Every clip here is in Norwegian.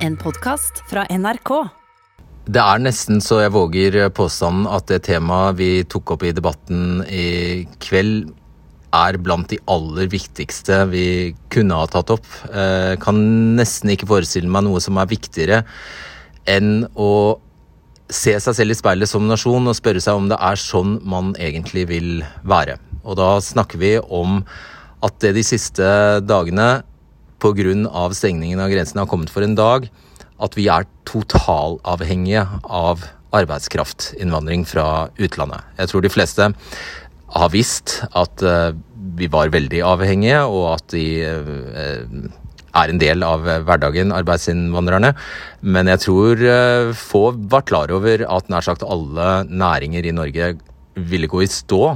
En podkast fra NRK. Det er nesten så jeg våger påstanden at det temaet vi tok opp i debatten i kveld, er blant de aller viktigste vi kunne ha tatt opp. Jeg kan nesten ikke forestille meg noe som er viktigere enn å se seg selv i speilet som nasjon og spørre seg om det er sånn man egentlig vil være. Og da snakker vi om at det de siste dagene pga. stengningen av grensene har kommet for en dag, at vi er totalavhengige av arbeidskraftinnvandring fra utlandet. Jeg tror de fleste har visst at uh, vi var veldig avhengige, og at de uh, er en del av hverdagen, arbeidsinnvandrerne. Men jeg tror uh, få var klar over at nær sagt alle næringer i Norge ville gå i stå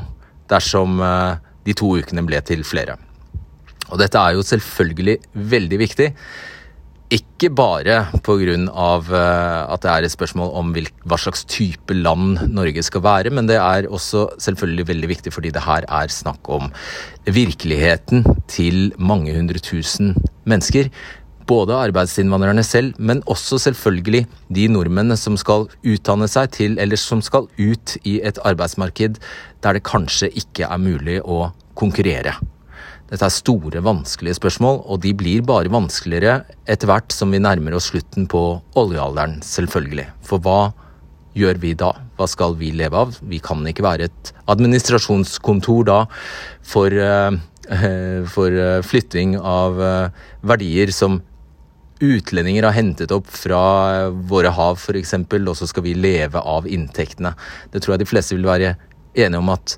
dersom de to ukene ble til flere. Og dette er jo selvfølgelig veldig viktig. Ikke bare pga. Eh, at det er et spørsmål om hva slags type land Norge skal være, men det er også selvfølgelig veldig viktig fordi det her er snakk om virkeligheten til mange hundre tusen mennesker. Både arbeidsinnvandrerne selv, men også selvfølgelig de nordmennene som skal utdanne seg til, eller som skal ut i et arbeidsmarked der det kanskje ikke er mulig å konkurrere. Dette er store, vanskelige spørsmål, og de blir bare vanskeligere etter hvert som vi nærmer oss slutten på oljealderen, selvfølgelig. For hva gjør vi da? Hva skal vi leve av? Vi kan ikke være et administrasjonskontor da for, uh, for uh, flytting av verdier som utlendinger har hentet opp fra våre hav f.eks., og så skal vi leve av inntektene. Det tror jeg de fleste vil være enige om at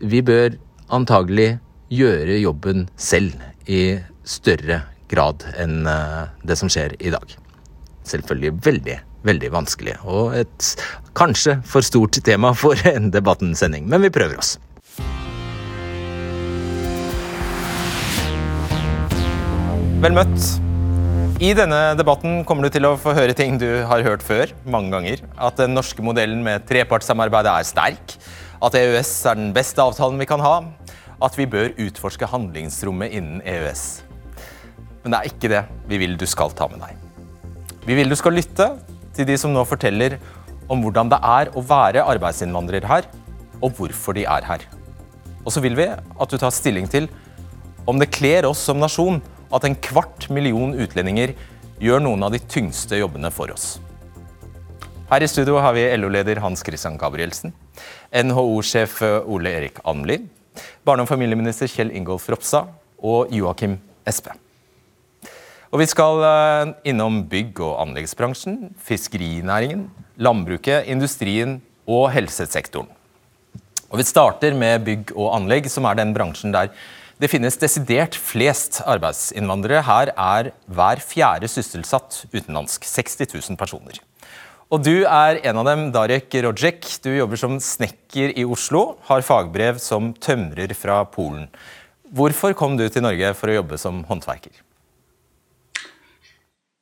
vi bør antagelig gjøre jobben selv i større grad enn eh, det som skjer i dag. Selvfølgelig veldig, veldig vanskelig, og et kanskje for stort tema for en debattensending, men vi prøver oss. Vel møtt. I denne debatten kommer du til å få høre ting du har hørt før mange ganger. At den norske modellen med trepartssamarbeidet er sterk. At EØS er den beste avtalen vi kan ha at vi bør utforske handlingsrommet innen EØS. Men det er ikke det vi vil du skal ta med deg. Vi vil du skal lytte til de som nå forteller om hvordan det er å være arbeidsinnvandrer her, og hvorfor de er her. Og så vil vi at du tar stilling til om det kler oss som nasjon at en kvart million utlendinger gjør noen av de tyngste jobbene for oss. Her i studio har vi LO-leder Hans Christian Gabrielsen, NHO-sjef Ole Erik Amli, barne- og familieminister Kjell Ingolf Ropstad og Joakim Espe. Og vi skal eh, innom bygg- og anleggsbransjen, fiskerinæringen, landbruket, industrien og helsesektoren. Og Vi starter med bygg og anlegg, som er den bransjen der det finnes desidert flest arbeidsinnvandrere. Her er hver fjerde sysselsatt utenlandsk. 60 000 personer. Og du er en av dem, Darek Rojek. Du jobber som snekker i Oslo, har fagbrev som tømrer fra Polen. Hvorfor kom du til Norge for å jobbe som håndverker?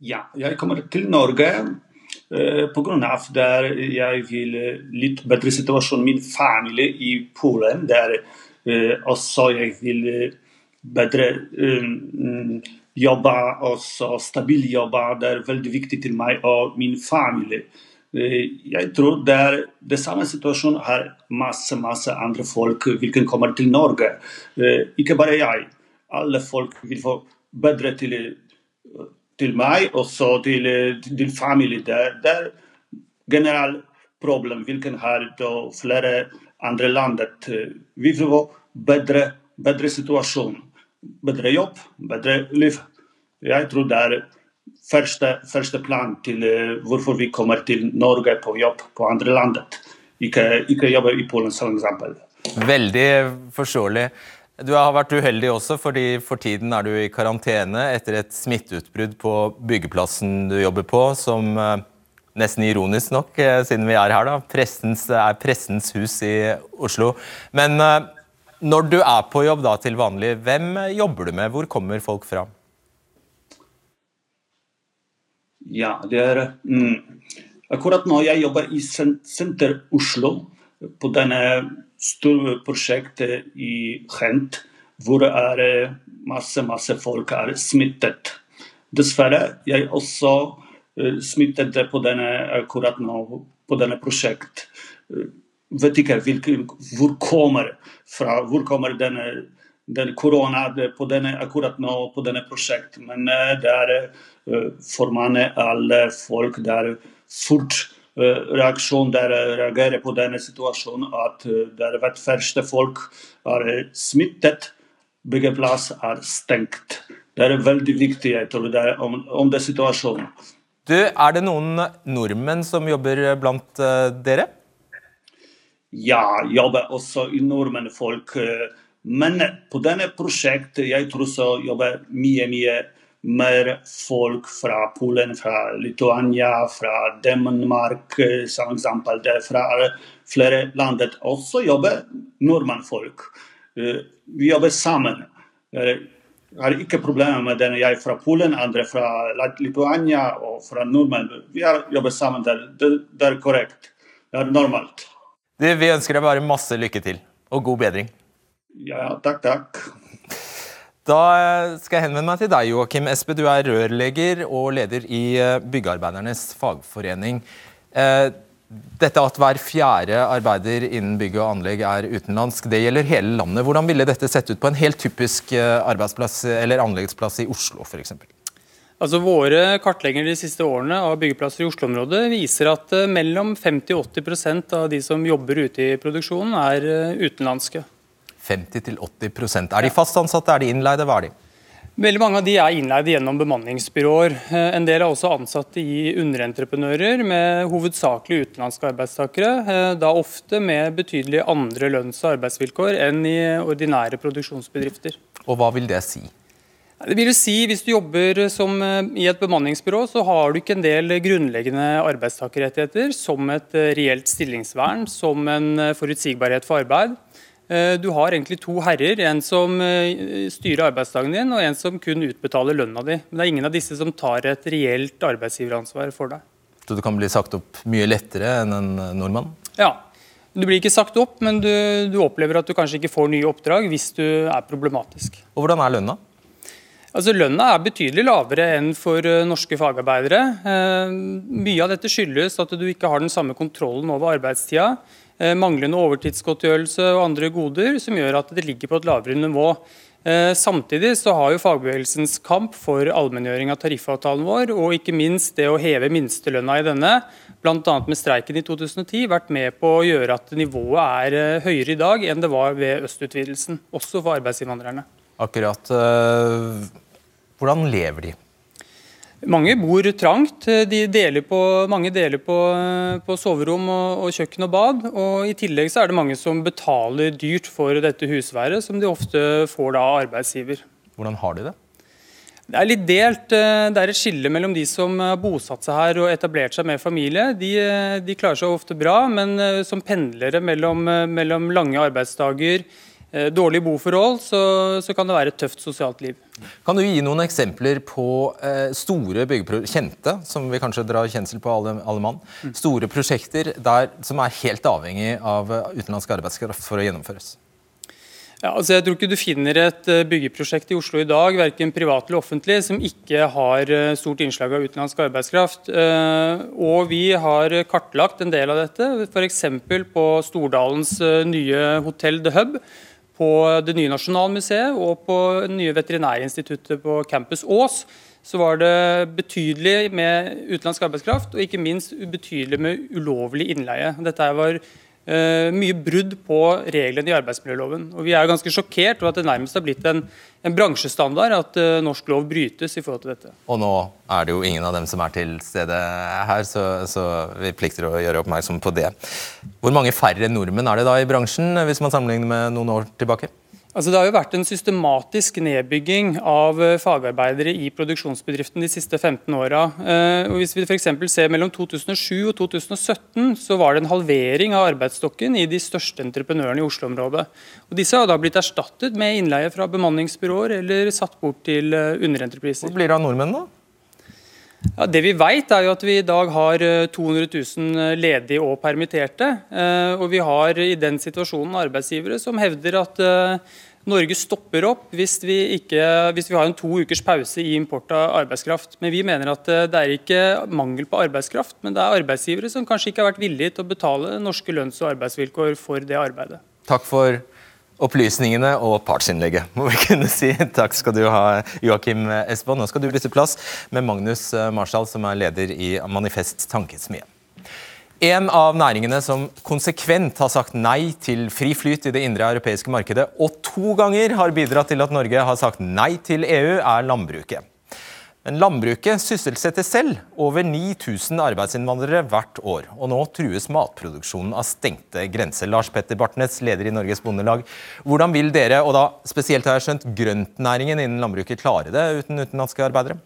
Ja, jeg kommer til Norge eh, pga. at jeg vil litt bedre situasjon min familie i Polen. Der eh, også jeg vil bedre eh, jobba også stabil jobba. Det er veldig viktig til meg og min familie. Eh, jeg tror det er det samme situasjonen har masse masse andre folk hvilken kommer til Norge. Eh, ikke bare jeg. Alle folk vil få bedre til, til meg og så til, til familie. Det, er generelt problem hvilken har flere andre land. Vi vil få bedre, bedre situasjon bedre jobb, bedre liv. Jeg tror det er første, første plan til uh, hvorfor vi kommer til Norge på jobb på andre landet. Ikke, ikke jobbe i Polen, som eksempel. Veldig forståelig. Du har vært uheldig også, fordi for tiden er du i karantene etter et smitteutbrudd på byggeplassen du jobber på, som uh, nesten ironisk nok, uh, siden vi er her, da, pressens, er Pressens hus i Oslo. Men når du er på jobb da til vanlig, hvem jobber du med? Hvor kommer folk fra? Ja, det er mm, Akkurat nå jeg jobber i Senter Oslo på denne store prosjektet i Hent, hvor er masse, masse folk er smittet. dessverre, jeg også smittet på denne akkurat nå, på denne prosjekt. Vet ikke hvilken, hvor kommer fra, hvor kommer denne den korona på denne, akkurat nå på denne prosjekt. Men det er for alle folk det er fort reaksjon der reagerer på denne situasjonen. At der hvert første folk er smittet, byggeplass er stengt. Det er veldig viktig jeg tror det om, om det situasjonen. Du, Er det noen nordmenn som jobber blant dere? Ja, jobber også i nordmenn folk. Men på denne prosjektet jeg tror så jobber mye, mye mer folk fra Polen, fra Lituania, fra Danmark, som eksempel. Det fra flere land også jobber nordmannfolk. Vi jobber sammen. Jeg har ikke problemer med den. Jeg er fra Polen, andre fra Lituania og fra nordmenn. Vi jobber sammen. Det er korrekt. Det er normalt. Du, vi ønsker deg bare masse lykke til, og god bedring. Ja, takk, takk. Da skal jeg henvende meg til deg, Joakim Espe. Du er rørlegger og leder i Byggearbeidernes fagforening. Dette at hver fjerde arbeider innen bygg og anlegg er utenlandsk, det gjelder hele landet. Hvordan ville dette sett ut på en helt typisk arbeidsplass eller anleggsplass i Oslo f.eks.? Altså Våre kartlegginger de siste årene av byggeplasser i Oslo-området viser at mellom 50 og 80% av de som jobber ute i produksjonen, er utenlandske. 50-80% Er de fast ansatte, er de innleide, hva er de? Veldig Mange av de er innleide gjennom bemanningsbyråer. En del er også ansatte i underentreprenører med hovedsakelig utenlandske arbeidstakere. Da ofte med betydelig andre lønns- og arbeidsvilkår enn i ordinære produksjonsbedrifter. Og Hva vil det si? Det vil si, Hvis du jobber som, i et bemanningsbyrå, så har du ikke en del grunnleggende arbeidstakerrettigheter, som et reelt stillingsvern, som en forutsigbarhet for arbeid. Du har egentlig to herrer, en som styrer arbeidsdagen din, og en som kun utbetaler lønna di. Men det er ingen av disse som tar et reelt arbeidsgiveransvar for deg. Så du kan bli sagt opp mye lettere enn en nordmann? Ja. Du blir ikke sagt opp, men du, du opplever at du kanskje ikke får nye oppdrag hvis du er problematisk. Og Hvordan er lønna? Altså Lønna er betydelig lavere enn for norske fagarbeidere. Mye av dette skyldes at du ikke har den samme kontrollen over arbeidstida manglende overtidsgodtgjørelse og andre goder, som gjør at det ligger på et lavere nivå. Samtidig så har jo fagbevegelsens kamp for allmenngjøring av tariffavtalen vår, og ikke minst det å heve minstelønna i denne, bl.a. med streiken i 2010, vært med på å gjøre at nivået er høyere i dag enn det var ved østutvidelsen, også for arbeidsinnvandrerne. Akkurat. Hvordan lever de? Mange bor trangt. De deler på, mange deler på, på soverom, og, og, kjøkken og bad. og I tillegg så er det mange som betaler dyrt for dette husværet, som de ofte får av arbeidsgiver. Hvordan har de det? Det er litt delt. Det er et skille mellom de som har bosatt seg her og etablert seg med familie. De, de klarer seg ofte bra, men som pendlere mellom, mellom lange arbeidsdager, dårlige boforhold, så, så, kan det være et tøft sosialt liv. Kan du gi noen eksempler på eh, store byggeprosjekter, kjente, som vi kanskje drar kjensel på alle, alle mann, mm. store prosjekter der, som er helt avhengig av utenlandsk arbeidskraft for å gjennomføres? Ja, altså jeg tror ikke du finner et byggeprosjekt i Oslo i dag, verken privat eller offentlig, som ikke har stort innslag av utenlandsk arbeidskraft. Og vi har kartlagt en del av dette, f.eks. på Stordalens nye hotell The Hub på det nye Nasjonalmuseet og på det nye Veterinærinstituttet på Campus Ås så var det betydelig med utenlandsk arbeidskraft, og ikke minst betydelig med ulovlig innleie. Dette var uh, mye brudd på reglene i arbeidsmiljøloven. Og Vi er ganske sjokkert over at det nærmest har blitt en, en bransjestandard at uh, norsk lov brytes i forhold til dette. Og nå er det jo ingen av dem som er til stede her, så, så vi plikter å gjøre oppmerksom på det. Hvor mange færre nordmenn er det da i bransjen, hvis man sammenligner med noen år tilbake? Altså Det har jo vært en systematisk nedbygging av fagarbeidere i produksjonsbedriften de siste 15 åra. Hvis vi f.eks. ser mellom 2007 og 2017, så var det en halvering av arbeidsstokken i de største entreprenørene i Oslo-området. Og Disse har da blitt erstattet med innleie fra bemanningsbyråer eller satt bort til underentrepriser. Hvor blir det av nordmenn, da? Ja, det vi vet er jo at vi i dag har 200 000 ledige og permitterte. Og vi har i den situasjonen arbeidsgivere som hevder at Norge stopper opp hvis vi, ikke, hvis vi har en to ukers pause i import av arbeidskraft. Men vi mener at eh, det er ikke mangel på arbeidskraft, men det er arbeidsgivere som kanskje ikke har vært villige til å betale norske lønns- og arbeidsvilkår for det arbeidet. Takk for opplysningene og partsinnlegget, må vi kunne si. Takk skal du ha, Joakim Espo. Nå skal du bytte plass med Magnus Marshall, som er leder i Manifest Tankesmie. En av næringene som konsekvent har sagt nei til fri flyt i det indre europeiske markedet, og to ganger har bidratt til at Norge har sagt nei til EU, er landbruket. Men landbruket sysselsetter selv over 9000 arbeidsinnvandrere hvert år. Og nå trues matproduksjonen av stengte grenser. Lars Petter Bartnes, leder i Norges Bondelag. Hvordan vil dere, og da spesielt har jeg skjønt grøntnæringen innen landbruket, klare det uten utenlandske arbeidere?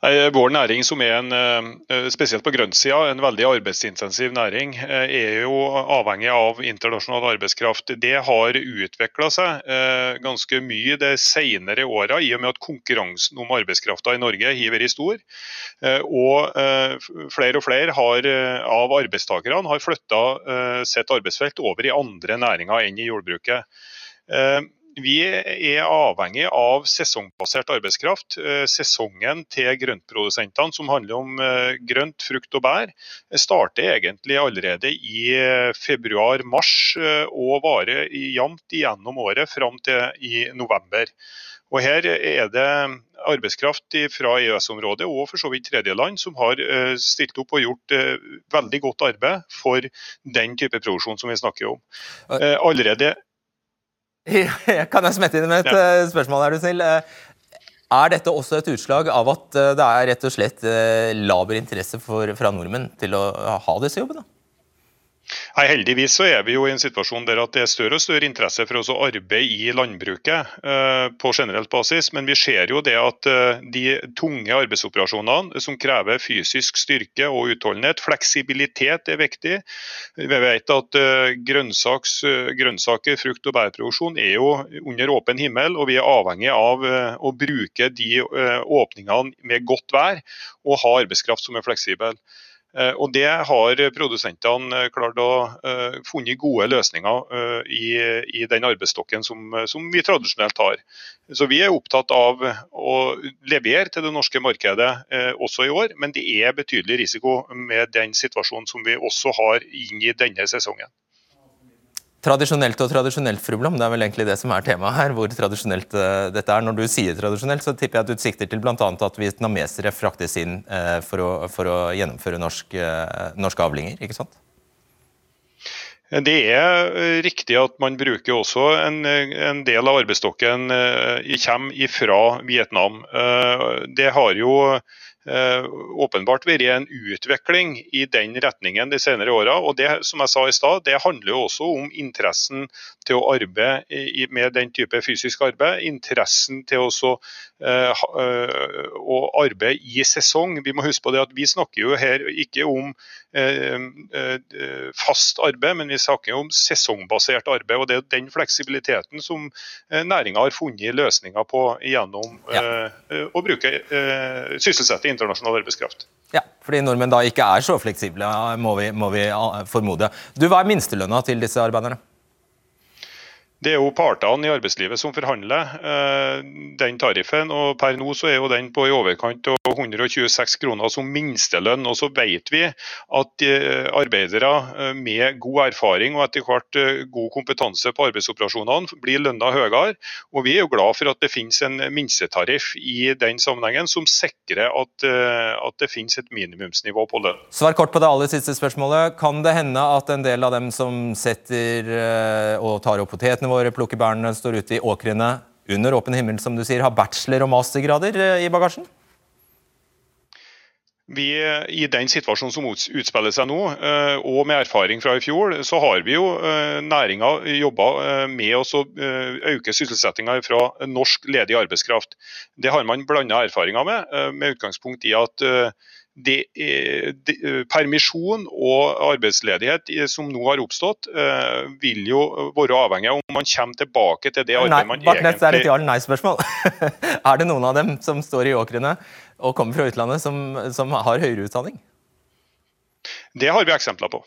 Vår næring, som er en, eh, spesielt på grøntsida, en veldig arbeidsintensiv næring, eh, er jo avhengig av internasjonal arbeidskraft. Det har utvikla seg eh, ganske mye de senere åra, i og med at konkurransen om arbeidskrafta i Norge har vært stor. Og flere og flere har, av arbeidstakerne har flytta sitt arbeidsfelt over i andre næringer enn i jordbruket. Vi er avhengig av sesongbasert arbeidskraft. Eh, sesongen til grøntprodusentene, som handler om eh, grønt, frukt og bær, starter egentlig allerede i eh, februar-mars og varer jevnt gjennom året fram til i november. Og Her er det arbeidskraft fra EØS-området og for så vidt tredjeland som har stilt opp og gjort veldig godt arbeid for den type produksjon som vi snakker om. Allerede kan jeg smette inn med et ja. Eh, spørsmål, er du snill? Eh, er dette også et utslag av at eh, det er rett og slett laber interesse for, fra nordmenn til å ha disse jobbene? Nei, Heldigvis så er vi jo i en situasjon der at det er større og større interesse for å arbeide i landbruket eh, på generelt basis. Men vi ser jo det at eh, de tunge arbeidsoperasjonene som krever fysisk styrke og utholdenhet, fleksibilitet er viktig. Vi vet at eh, grønnsaks, grønnsaker, frukt- og bærproduksjon er jo under åpen himmel, og vi er avhengig av å bruke de åpningene med godt vær og ha arbeidskraft som er fleksibel. Eh, og Det har produsentene eh, klart å uh, funnet gode løsninger i, i, den arbeidsstokken som, som, vi tradisjonelt har. Så Vi er opptatt av å levere til det norske markedet også i år, men det er betydelig risiko med den situasjonen som vi også har inn i denne sesongen. Tradisjonelt og tradisjonelt, fru Blom, det er vel egentlig det som er temaet her. hvor tradisjonelt uh, dette er. Når du sier tradisjonelt, så tipper jeg at du sikter til bl.a. at vietnamesere fraktes inn uh, for, å, for, å, gjennomføre norsk, uh, norske avlinger, ikke sant? Det er riktig at man bruker også en, en del av arbeidsstokken kommer fra Vietnam. Det har jo åpenbart vært en utvikling i den retningen de senere åra. Og det som jeg sa i sted, det handler jo også om interessen til å arbeide med den type fysisk arbeid. Interessen til også, uh, arbeid å arbeide i sesong. Vi må huske på det at vi snakker jo her ikke om uh, fast arbeid, men vi snakker om sesongbasert arbeid. og Det er den fleksibiliteten som næringa har funnet løsninger på gjennom ja. å bruke sysselsette internasjonal arbeidskraft. Ja, fordi nordmenn da ikke er så fleksible, må vi, må vi formode. Du, Hva er minstelønna til disse arbeiderne? Det er jo partene i arbeidslivet som forhandler eh, den tariffen. og Per nå så er jo den på i overkant av 126 kroner som minstelønn. og Så vet vi at eh, arbeidere eh, med god erfaring og etter hvert god kompetanse på arbeidsoperasjonene blir lønna høyere. og Vi er jo glad for at det finnes en minstetariff i den sammenhengen som sikrer at, at det finnes et minimumsnivå på lønn. Svar kort på det aller siste spørsmålet. Kan det hende at en del av dem som setter og tar opp potetene våre plukker står ute i åkrene under åpen himmel, som du sier, har bachelor- og mastergrader eh, i bagasjen? Vi, I den situasjonen som utspiller seg nå, eh, og med erfaring fra i fjor, så har vi jo eh, næringa jobba med å øke sysselsettinga fra norsk ledig arbeidskraft. Det har man blanda erfaringer med, med utgangspunkt i at det, det, eh, permisjon og arbeidsledighet som nå har oppstått, eh, vil jo være avhengig av om man kommer tilbake til det arbeidet man Bartnett, egentlig er et ja-eller-nei-spørsmål. er det noen av dem som står i åkrene og kommer fra utlandet, som, som har høyere utdanning? Det har vi eksempler på.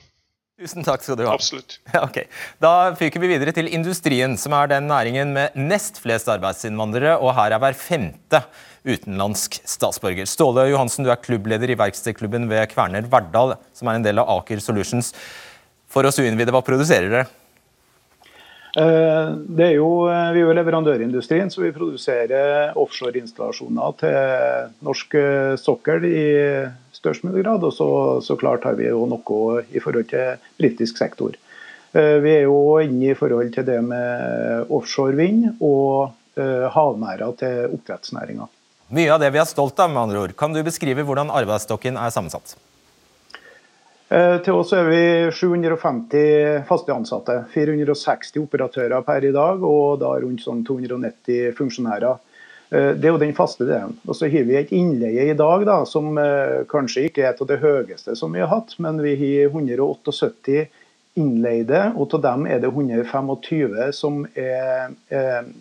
Tusen takk skal du ha. Absolutt. Ja, ok. Da fyker vi videre til industrien, som er den næringen med nest flest arbeidsinnvandrere, og her er hver femte utenlandsk statsborger. Ståle Johansen, du er klubbleder i verkstedklubben ved Kverner Verdal, som er en del av Aker Solutions. For oss uinnvidde, hva produserer dere? Eh, det er jo, eh, vi er jo leverandørindustrien, så vi produserer offshoreinstallasjoner til norsk eh, sokkel i størst mulig grad. Og så, så klart har vi jo noe i forhold til britisk sektor. Vi er jo inne i forhold til det med offshore vind og havmerder til oppdrettsnæringa. Mye av det vi er stolt av, med andre ord. Kan du beskrive hvordan arbeidsstokken er sammensatt? Eh, til oss er vi 750 faste ansatte. 460 operatører per i dag, og da rundt sånn 290 funksjonærer. Eh, det er jo den faste delen. Og Så har vi et innleie i dag da, som eh, kanskje ikke er av det høyeste som vi har hatt, men vi har 178 innleide, og av dem er det 125 som er, er,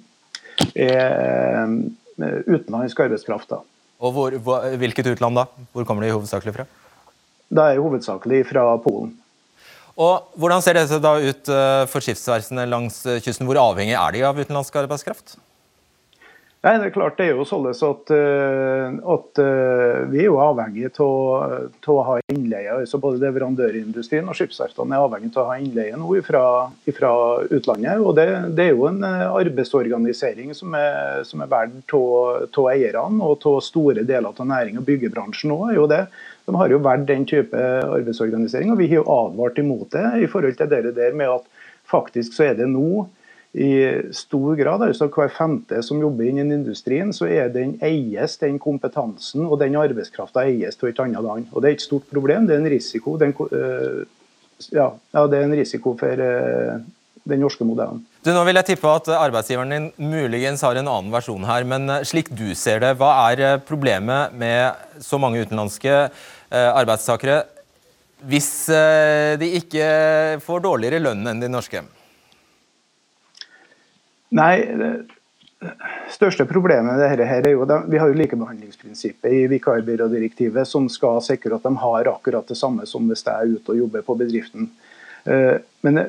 er utenlandsk arbeidskraft. Da. Og hvor, Hvilket utland da? Hvor kommer de hovedsakelig fra? Det er hovedsakelig fra Polen. Og Hvordan ser det da ut eh, for skipsverftene langs eh, kysten? Hvor avhengig er de av utenlandsk arbeidskraft? Nei, det er klart det er jo sånn at, eh, at vi er jo avhengig av å ha innleie. altså Både leverandørindustrien og skipsverftene er avhengig av å ha innleie nå fra, utlandet. og det, det, er jo en arbeidsorganisering som er, som er verdt av eierne og av store deler av næring- og byggebransjen òg. De har jo valgt den type arbeidsorganisering, og vi har jo advart imot det i forhold til det der med at faktisk så er det nå i stor grad, altså hver femte som jobber innen industrien, så er den eies den kompetansen og den arbeidskrafta eies av et annet land. Og Det er et stort problem, det er en risiko, den, uh, ja, det er en risiko for uh, den norske modellen. Du, nå vil jeg tippe at arbeidsgiveren din muligens har en annen versjon her, men eh, slik du ser det, hva er eh, problemet med så mange utenlandske eh, arbeidstakere hvis de ikke får dårligere lønn enn de norske? Nei, det største problemet med dette her er jo at Vi har jo likebehandlingsprinsippet i vikarbyrådirektivet som skal sikre at de har akkurat det samme som hvis de er ute og jobber på bedriften. Men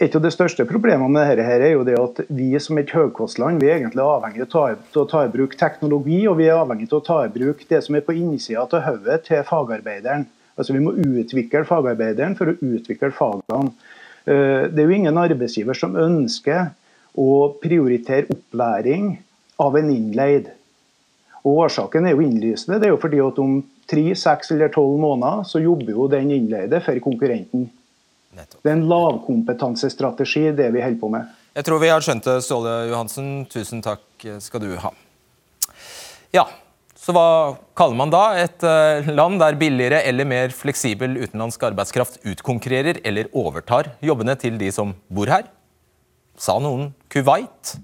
et av de største problemene med dette her er jo det at vi som et høykostland vi er egentlig avhengig av å ta i bruk teknologi, og vi er avhengig av å ta i bruk det som er på innsida av hodet til fagarbeideren. Altså Vi må utvikle fagarbeideren for å utvikle fagene. Eh, det er jo ingen arbeidsgiver som ønsker å prioritere opplæring av en innleid. Og Årsaken er jo innlysende. Det er jo fordi at om tre, seks eller tolv måneder så jobber jo den innleide for konkurrenten. Nettopp. Det er en lavkompetansestrategi, det vi holder på med. Jeg tror vi har skjønt det, Ståle Johansen. Tusen takk skal du ha. Ja, så hva kaller man da et eh, land der billigere eller mer fleksibel utenlandsk arbeidskraft utkonkurrerer eller overtar jobbene til de som bor her? Sa noen Kuwait?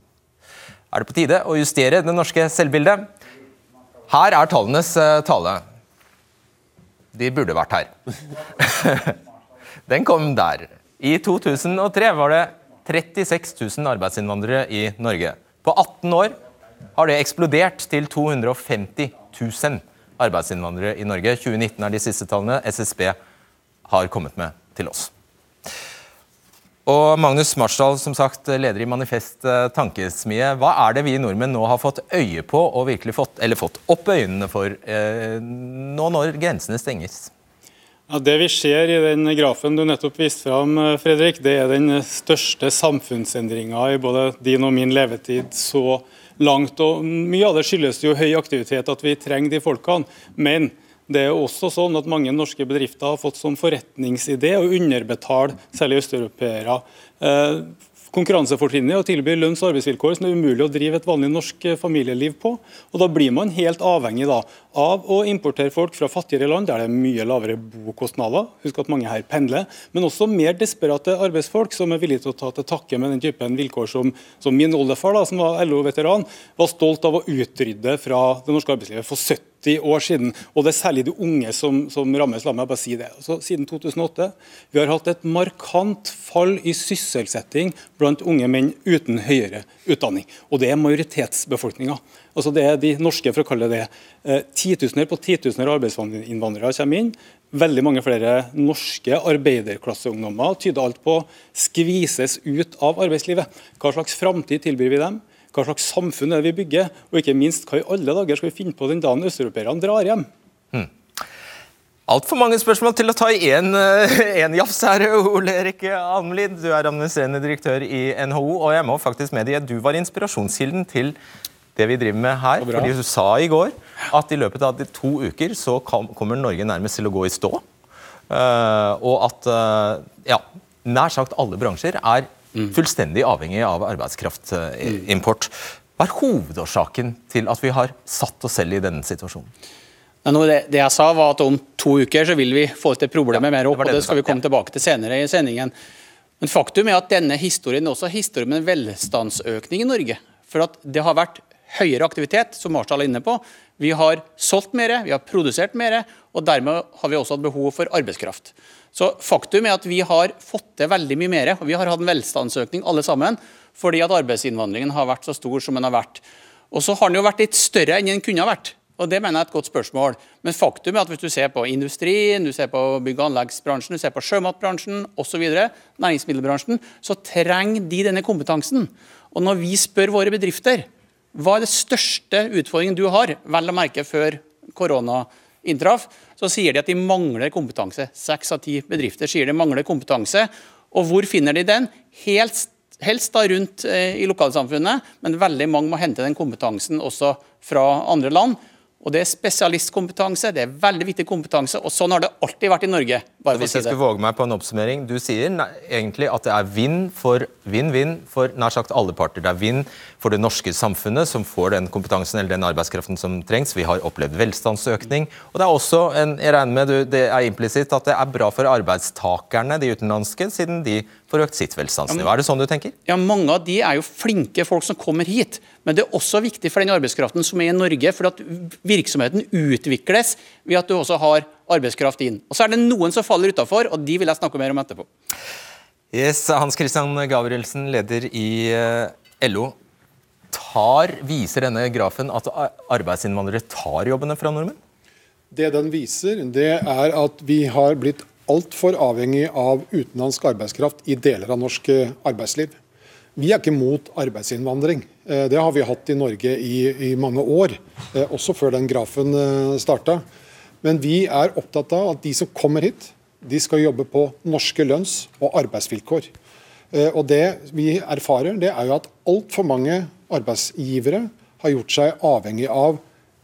Er det på tide å justere det norske selvbildet? Her er tallenes eh, tale. De burde vært her. Den kom der. I 2003 var det 36 000 arbeidsinnvandrere i Norge. På 18 år har det eksplodert til 250 000 arbeidsinnvandrere i Norge. 2019 er de siste tallene SSB har kommet med til oss. Og Magnus Marsdal, som sagt, leder i Manifest eh, Tankesmie. Hva er det vi nordmenn nå har fått øye på og virkelig fått, eller fått opp øynene for eh, nå når grensene stenges? Ja, Det vi ser i den grafen du nettopp viste fram, eh, Fredrik, det er den største samfunnsendringa i både din og min levetid så langt. og Mye av det skyldes jo høy aktivitet, at vi trenger de folkene. Men det er også sånn at mange norske bedrifter har fått som forretningsidé å underbetale særlig østeuropeere. Konkurransefortrinnet er å tilby lønns- og arbeidsvilkår som det er umulig å drive et vanlig norsk eh, familieliv på. Og Da blir man helt avhengig da, av å importere folk fra fattigere land, der det er mye lavere bokostnader. Husk at mange her pendler. Men også mer desperate arbeidsfolk som er villige til å ta til takke med den typen vilkår som, som min oldefar, da, som var LO-veteran, var stolt av å utrydde fra det norske arbeidslivet for 70 80 år siden. Og det er særlig de unge som, som rammes. La meg bare si det. Så, siden 2008 vi har hatt et markant fall i sysselsetting blant unge menn uten høyere utdanning. Og det er majoritetsbefolkninga. Altså det er de norske, for å kalle det eh, titusener på titusener arbeidsinnvandrere kommer inn. Veldig mange flere norske arbeiderklasseungdommer tyder alt på skvises ut av arbeidslivet. Hva slags framtid tilbyr vi dem? Hva slags samfunn er det vi bygger? Og ikke minst, hva i alle dager skal vi finne på den dagen østeuropeerne drar hjem? Mm. Altfor mange spørsmål til å ta i én eh, jafs her, Ole Erik Almlid. Du er administrerende direktør i NHO, og jeg må faktisk medgi at du var inspirasjonskilden til det vi driver med her. Fordi Du sa i går at i løpet av de to uker så kommer Norge nærmest til å gå i stå. Uh, og at uh, ja, nær sagt alle bransjer er. Fullstendig avhengig av arbeidskraftimport. Hva er hovedårsaken til at vi har satt oss selv i denne situasjonen? Det, det, jeg sa var at Om to uker så vil vi få til problemet ja, mer opp. Det og det skal vi komme tilbake til senere i sendingen. Men faktum er at denne historien er også historien med en velstandsøkning i Norge. For at det har vært høyere aktivitet, som Marshall er inne på. Vi har solgt mer, vi har produsert mer, og dermed har vi også hatt behov for arbeidskraft. Så Faktum er at vi har fått til veldig mye mer. og Vi har hatt en velstandsøkning alle sammen, fordi at arbeidsinnvandringen har vært så stor som den har vært. Og så har den jo vært litt større enn den kunne ha vært. Og Det mener jeg er et godt spørsmål. Men faktum er at hvis du ser på industrien, du ser på bygg- og anleggsbransjen, du ser på sjømatbransjen osv., næringsmiddelbransjen, så trenger de denne kompetansen. Og når vi spør våre bedrifter hva er det største utfordringen du har, vel å merke før korona inntraff, så sier de at de mangler kompetanse. Seks av ti bedrifter sier de mangler kompetanse. Og hvor finner de den? Helt, helst da rundt eh, i lokalsamfunnet, men veldig mange må hente den kompetansen også fra andre land. Og Det er spesialistkompetanse, det er veldig viktig kompetanse, og sånn har det alltid vært i Norge. Hvis jeg skulle våge meg på en oppsummering, Du sier egentlig at det er vinn for vinn-vinn for nær sagt alle parter. Det er vinn for det norske samfunnet, som får den kompetansen eller den arbeidskraften som trengs. Vi har opplevd velstandsøkning. Og det er også en, jeg regner med det er implisitt at det er bra for arbeidstakerne, de utenlandske, siden de får økt sitt velstandsnivå. Er det sånn du tenker? Ja, Mange av de er jo flinke folk som kommer hit. Men det er også viktig for den arbeidskraften som er i Norge, for at virksomheten utvikles ved at du også har arbeidskraft inn. Og Så er det noen som faller utafor, og de vil jeg snakke mer om etterpå. Yes, Hans Christian Gabrielsen, leder i eh, LO. Tar, viser denne grafen at arbeidsinnvandrere tar jobbene fra nordmenn? Det den viser, det er at vi har blitt altfor avhengig av utenlandsk arbeidskraft i deler av norsk eh, arbeidsliv. Vi er ikke mot arbeidsinnvandring. Eh, det har vi hatt i Norge i, i mange år, også før den grafen starta. Men vi er opptatt av at de som kommer hit, de skal jobbe på norske lønns- og arbeidsvilkår. Og Det vi erfarer, det er jo at altfor mange arbeidsgivere har gjort seg avhengig av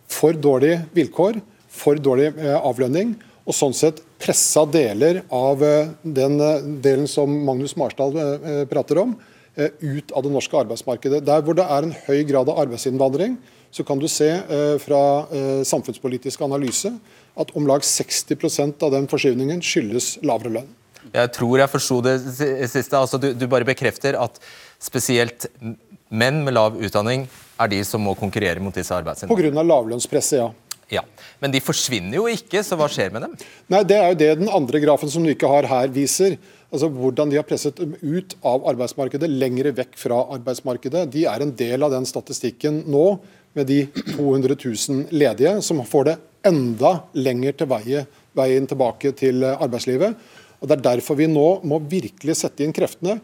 for dårlige vilkår, for dårlig avlønning, og sånn sett pressa deler av eh, den eh, delen som Magnus Marsdal eh, prater om, ut av det norske arbeidsmarkedet. Der hvor det er en høy grad av arbeidsinnvandring, så kan du se fra samfunnspolitisk analyse at om lag 60% av den forskyvningen skyldes lavere lønn. Jeg tror jeg forsto det siste. Altså, du, du bare bekrefter at spesielt menn med lav utdanning er de som må konkurrere mot disse arbeidsinnvandrerne? Pga. lavlønnspresset, ja. Ja, Men de forsvinner jo ikke, så hva skjer med dem? Nei, Det er jo det den andre grafen som du ikke har her, viser. Altså Hvordan de har presset dem ut av arbeidsmarkedet, lengre vekk fra arbeidsmarkedet. De er en del av den statistikken nå, med de 200 000 ledige, som får det enda lenger til veie, veien tilbake til arbeidslivet. Og Det er derfor vi nå må virkelig sette inn kreftene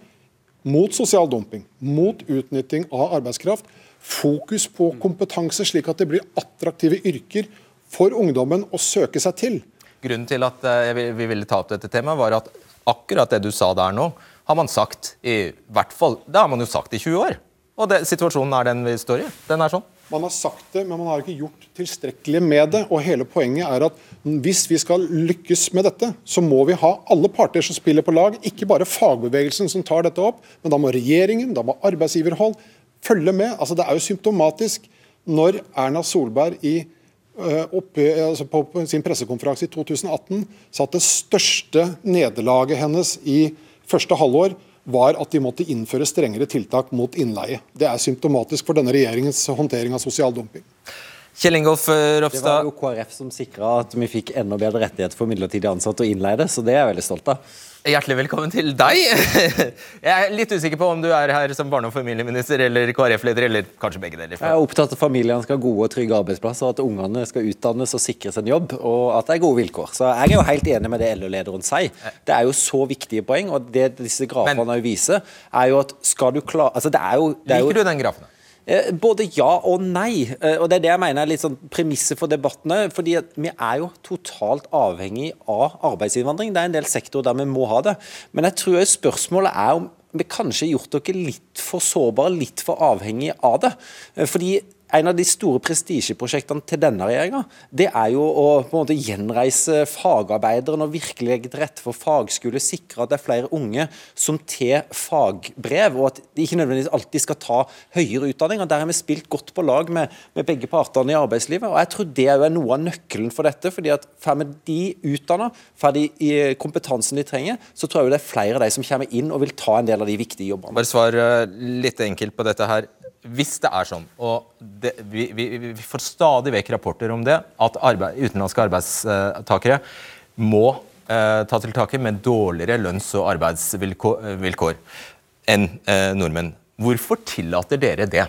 mot sosial dumping, mot utnytting av arbeidskraft fokus på kompetanse, slik at det blir attraktive yrker for ungdommen å søke seg til. Grunnen til at eh, vi ville ta opp dette temaet, var at akkurat det du sa der nå, har man sagt i hvert fall Det har man jo sagt i 20 år. Og det, situasjonen er den vi står i. Den er sånn. Man har sagt det, men man har ikke gjort tilstrekkelig med det. og hele Poenget er at hvis vi skal lykkes med dette, så må vi ha alle parter som spiller på lag. Ikke bare fagbevegelsen som tar dette opp, men da må regjeringen, da må arbeidsgiverhold, følge med. Altså, det er jo symptomatisk når Erna Solberg i, uh, oppe, altså på, på sin pressekonferanse i 2018 sa at det største nederlaget hennes i første halvår var at de måtte innføre strengere tiltak mot innleie. Det er symptomatisk for denne regjeringens håndtering av sosial dumping. Kjell Ingolf Ropstad. Det var jo KrF som sikra at vi fikk enda bedre rettigheter for midlertidig ansatte og innleide, så det er jeg veldig stolt av. Hjertelig velkommen til deg. Jeg er litt usikker på om du er her som barne- og familieminister eller KrF-leder, eller kanskje begge deler. Jeg er opptatt av at familiene skal ha gode og trygge arbeidsplasser, at ungene skal utdannes og sikres en jobb, og at det er gode vilkår. Så jeg er jo helt enig med det LO-lederen sier. Det er jo så viktige poeng, og det disse grafene viser, er jo at skal du klare altså det er jo, det er jo Liker du den grafen? Eh, Både ja og nei. Eh, og Det er det jeg mener er litt sånn premisset for debattene. fordi Vi er jo totalt avhengig av arbeidsinnvandring. Det er en del sektorer der vi må ha det. Men jeg tror spørsmålet er om vi kanskje har gjort dere litt for sårbare, litt for avhengige av det. Eh, Fordi en av de store prestisjeprosjektene til denne regjeringa, det er jo å på en måte gjenreise fagarbeideren og virkelig legge til rette for fagskole, sikre at det er flere unge som tar fagbrev, og at de ikke nødvendigvis alltid skal ta høyere utdanning. og Der har vi spilt godt på lag med, med begge partene i arbeidslivet. og Jeg tror det er noe av nøkkelen for dette. fordi at Får vi de utdanna, får de i kompetansen de trenger, så tror jeg det er flere av de som kommer inn og vil ta en del av de viktige jobbene. Bare svar eh, litt enkelt på dette her. Hvis det er sånn, og det, vi, vi, vi får stadig vekk rapporter om det, at arbeid, utenlandske arbeidstakere må eh, ta til takke med dårligere lønns- og arbeidsvilkår enn eh, nordmenn. Hvorfor tillater dere det?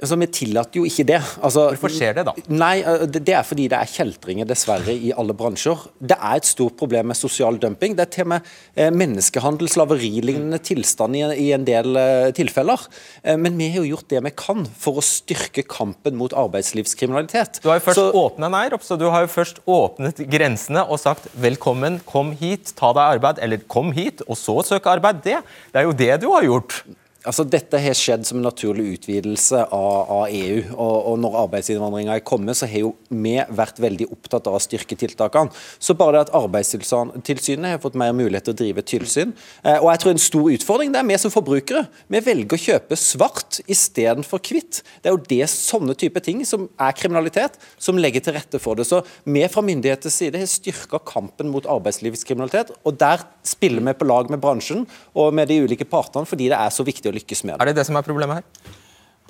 Altså, Vi tillater jo ikke det. Altså, Hvorfor skjer det da? Nei, eh, det er fordi det er kjeltringer, dessverre, i alle bransjer. Det er et stort problem med sosial dumping. Det er til og med eh, menneskehandel, slaverilignende tilstand i, en del eh, tilfeller. Men vi har jo gjort det vi kan for å styrke kampen mot arbeidslivskriminalitet. Du har jo først Så- åpnet nei, Ropstad, du har jo først åpnet grensene og sagt 'velkommen, kom hit, ta deg arbeid', eller 'kom hit, og så søke arbeid'. Det, det er jo det du har gjort. Altså, Dette har skjedd som en naturlig utvidelse av, av EU. og, og Når arbeidsinnvandringa er kommet, så har jo vi vært veldig opptatt av å styrke tiltakene. Så bare det at Arbeidstilsynet har fått mer mulighet til å drive tilsyn. Eh, og jeg tror En stor utfordring det er vi som forbrukere. Vi velger å kjøpe svart istedenfor hvitt. Det er jo det sånne type ting som er kriminalitet, som legger til rette for det. Så vi fra myndighetenes side har styrka kampen mot arbeidslivskriminalitet. og Der spiller vi på lag med bransjen og med de ulike partene, fordi det er så viktig å lykkes med. Er det det som er problemet her?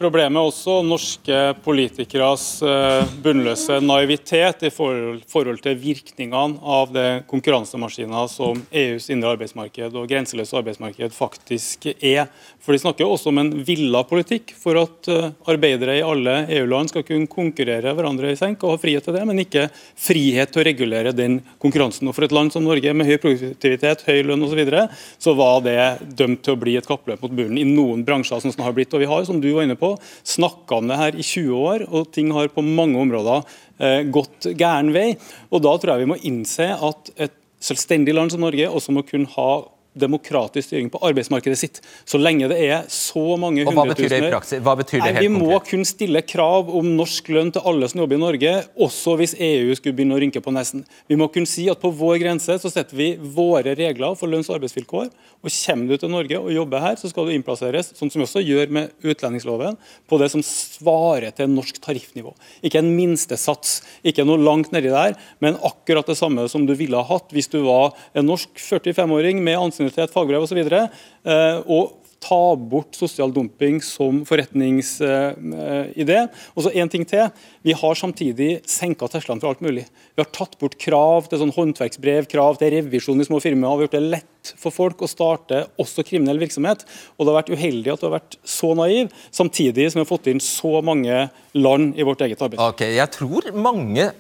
Problemet er også norske politikeres eh, bunnløse naivitet i forhold, til virkningene av det konkurransemaskiner som EUs indre arbeidsmarked og grenseløse arbeidsmarked faktisk er. For De snakker også om en villa politikk for at eh, arbeidere i alle EU-land skal kunne konkurrere hverandre i senk og ha frihet til det, men ikke frihet til å regulere den konkurransen. Og For et land som Norge med høy produktivitet, høy lønn osv., så, videre, så var det dømt til å bli et kappløp mot bunnen i noen bransjer. som det har blitt. Og vi har, som du var inne på, snakka om det her i 20 år, og ting har på mange områder eh, gått gæren vei. Og Da tror jeg vi må innse at et selvstendig land som Norge også må kunne ha demokratisk styring på arbeidsmarkedet sitt. Så lenge det er så mange Og hva betyr det i praksis? Hva betyr det helt Vi må kunne stille krav om norsk lønn til alle som jobber i Norge, også hvis EU skulle begynne å rynke på nesen. Vi må kunne si at på vår grense så setter vi våre regler for lønns- og arbeidsvilkår. og Kommer du til Norge og jobber her, så skal du innplasseres, sånn som vi også gjør med utlendingsloven, på det som svarer til norsk tariffnivå. Ikke en minstesats, ikke noe langt nedi der, men akkurat det samme som du ville ha hatt hvis du var en norsk 45-åring med ansiennitet, fagbrev osv. Eh, og ta bort sosial dumping som forretningsidé. Og så en ting til. Vi har samtidig senka tersklene for alt mulig. Vi har tatt bort krav til sånn håndverksbrev, krav til revisjon i små firmaer. Vi har gjort det lett for folk å starte også kriminell virksomhet. Og det har vært uheldig at du har vært så naiv, samtidig som vi har fått inn så mange land i vårt eget arbeid. Ok, Jeg tror mange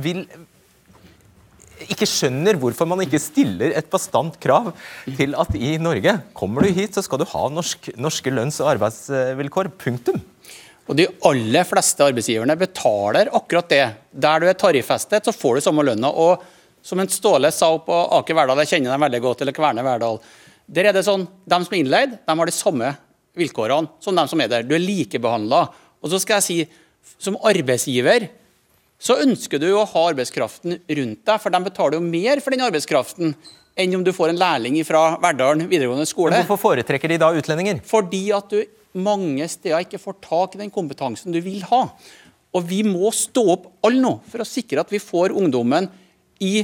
vil ikke skjønner hvorfor man ikke stiller et bastant krav til at i Norge kommer du hit, så skal du ha norsk, norske lønns- og arbeidsvilkår. Punktum. Og De aller fleste arbeidsgiverne betaler akkurat det. Der du er tariffestet, så får du samme lønna. Og som en Ståle sa på Aker Verdal, jeg kjenner dem veldig godt, eller Kverne Verdal, der er det sånn, De som er innleid, de har de samme vilkårene som de som er der. Du er likebehandla. Og så skal jeg si, som arbeidsgiver så ønsker du å ha arbeidskraften rundt deg, for de betaler jo mer for den arbeidskraften enn om du får en lærling fra Verdalen videregående skole. Men hvorfor foretrekker de da utlendinger? Fordi at du mange steder ikke får tak i den kompetansen du vil ha. Og vi må stå opp alle nå for å sikre at vi får ungdommen i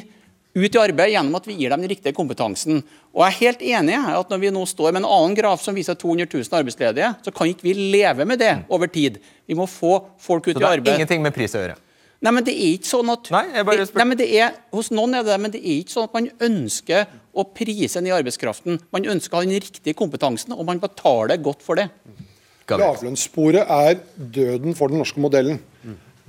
ut i arbeid gjennom at vi gir dem den riktige kompetansen. Og jeg er helt enig i at Når vi nå står med en annen graf som viser 200 000 arbeidsledige, så kan ikke vi leve med det over tid. Vi må få folk ut i arbeid. Så det har ingenting med pris å gjøre? Nei, men det er ikke sånn at Nei, jeg bare spør... Nei, men det er, Hos noen er det men det er ikke sånn at man ønsker å prise ned arbeidskraften. Man ønsker å ha den riktige kompetansen, og man betaler godt for det. Lavlønnssporet er døden for den norske modellen.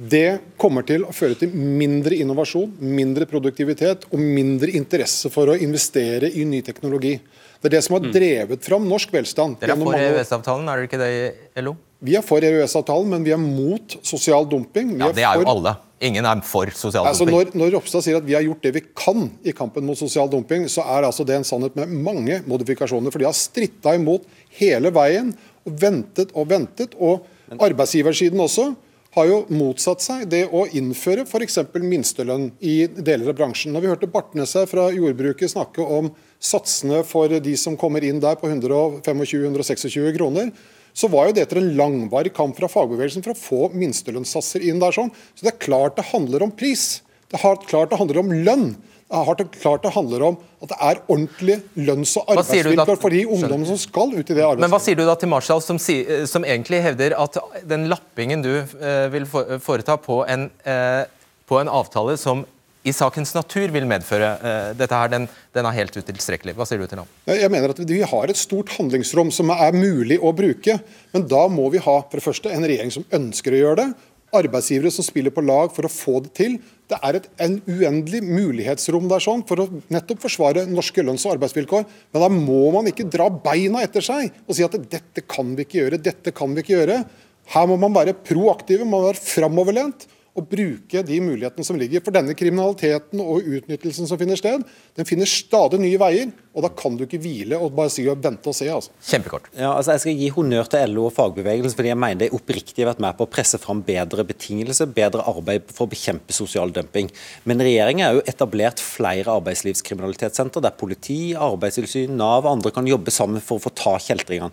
Det kommer til å føre til mindre innovasjon, mindre produktivitet og mindre interesse for å investere i ny teknologi. Det er det som har mm. drevet fram norsk velstand. Dere er for EØS-avtalen, er dere ikke det i LO? Vi er for EØS-avtalen, men vi er mot sosial dumping. Vi ja, Det er jo alle. Ingen er for sosial altså, dumping. Når, når Ropstad sier at vi har gjort det vi kan i kampen mot sosial dumping, så er altså det en sannhet med mange modifikasjoner. For de har stritta imot hele veien og ventet og ventet. Og arbeidsgiversiden også har jo motsatt seg det å innføre f.eks. minstelønn i deler av bransjen. Når vi hørte Bartnes fra jordbruket snakke om satsene for de som kommer inn der på 125-126 kroner, så var jo det etter en langvarig kamp fra fagbevegelsen for å få minstelønnssatser inn der. sånn. Så det er klart det handler om pris. Det er klart det handler om lønn har det klart det handler om at det er ordentlige lønns- og arbeidsvilkår for de ungdommene som skal ut i det arbeidslivet. Men Hva sier du da til Marshall, som, som egentlig hevder at den lappingen du eh, vil foreta på en, eh, på en, avtale som i sakens natur vil medføre eh, dette her, den, den, er helt utilstrekkelig. Hva sier du til ham? Jeg mener at Vi har et stort handlingsrom som er mulig å bruke. Men da må vi ha for det første en regjering som ønsker å gjøre det, arbeidsgivere som spiller på lag for å få det til. Det er et en uendelig mulighetsrom der sånn for å nettopp forsvare norske lønns- og arbeidsvilkår. Men da må man ikke dra beina etter seg og si at dette kan vi ikke gjøre, dette kan vi ikke gjøre. Her må man være proaktive, man må være framoverlent og bruke de mulighetene som ligger. For denne kriminaliteten og utnyttelsen som finner sted, den finner stadig nye veier. Og da kan du ikke hvile og bare si og vente og se. altså. Kjempekort. Ja, altså Jeg skal gi honnør til LO og fagbevegelsen, fordi jeg mener de oppriktig har vært med på å presse fram bedre betingelser, bedre arbeid for å bekjempe sosial dumping. Men regjeringen har jo etablert flere arbeidslivskriminalitetssenter, der politi, arbeidstilsyn, Nav og andre kan jobbe sammen for å få ta kjeltringene